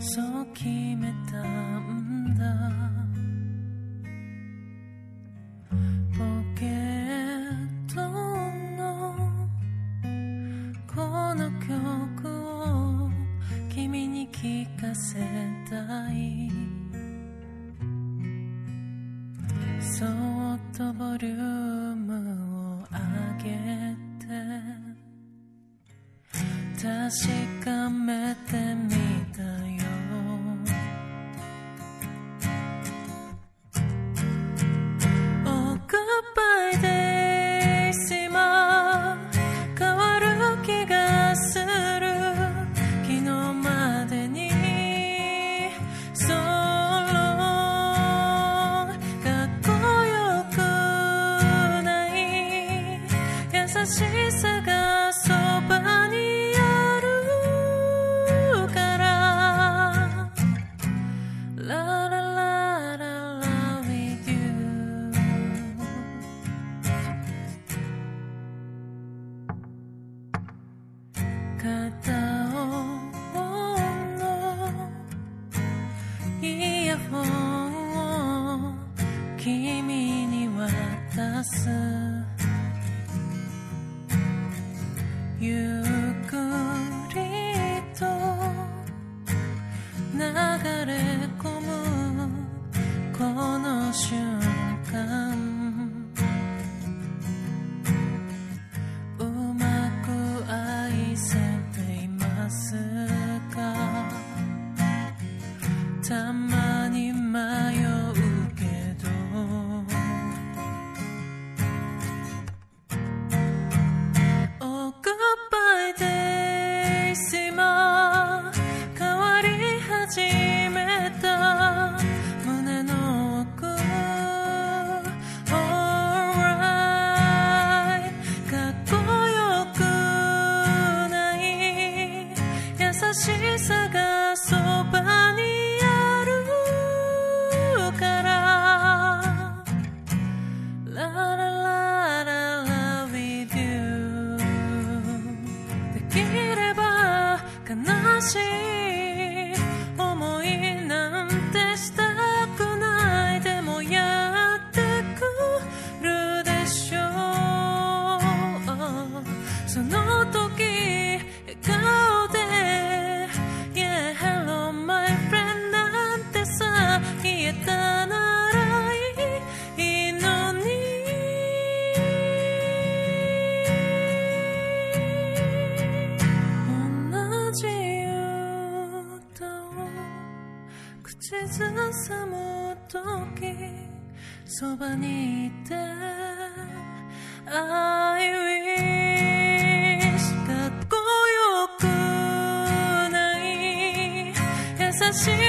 そう決めたんだ。ポケットのこの曲を君に聞かせたい。そっとボリュームを上げて。確かめてみ優しさがそばにあるから」「ラララララ with you」「片方のイヤホンを君に渡す」この瞬間。うまく愛せていますか？たまに静さも時そばにいて I wish かっこよくない。優しい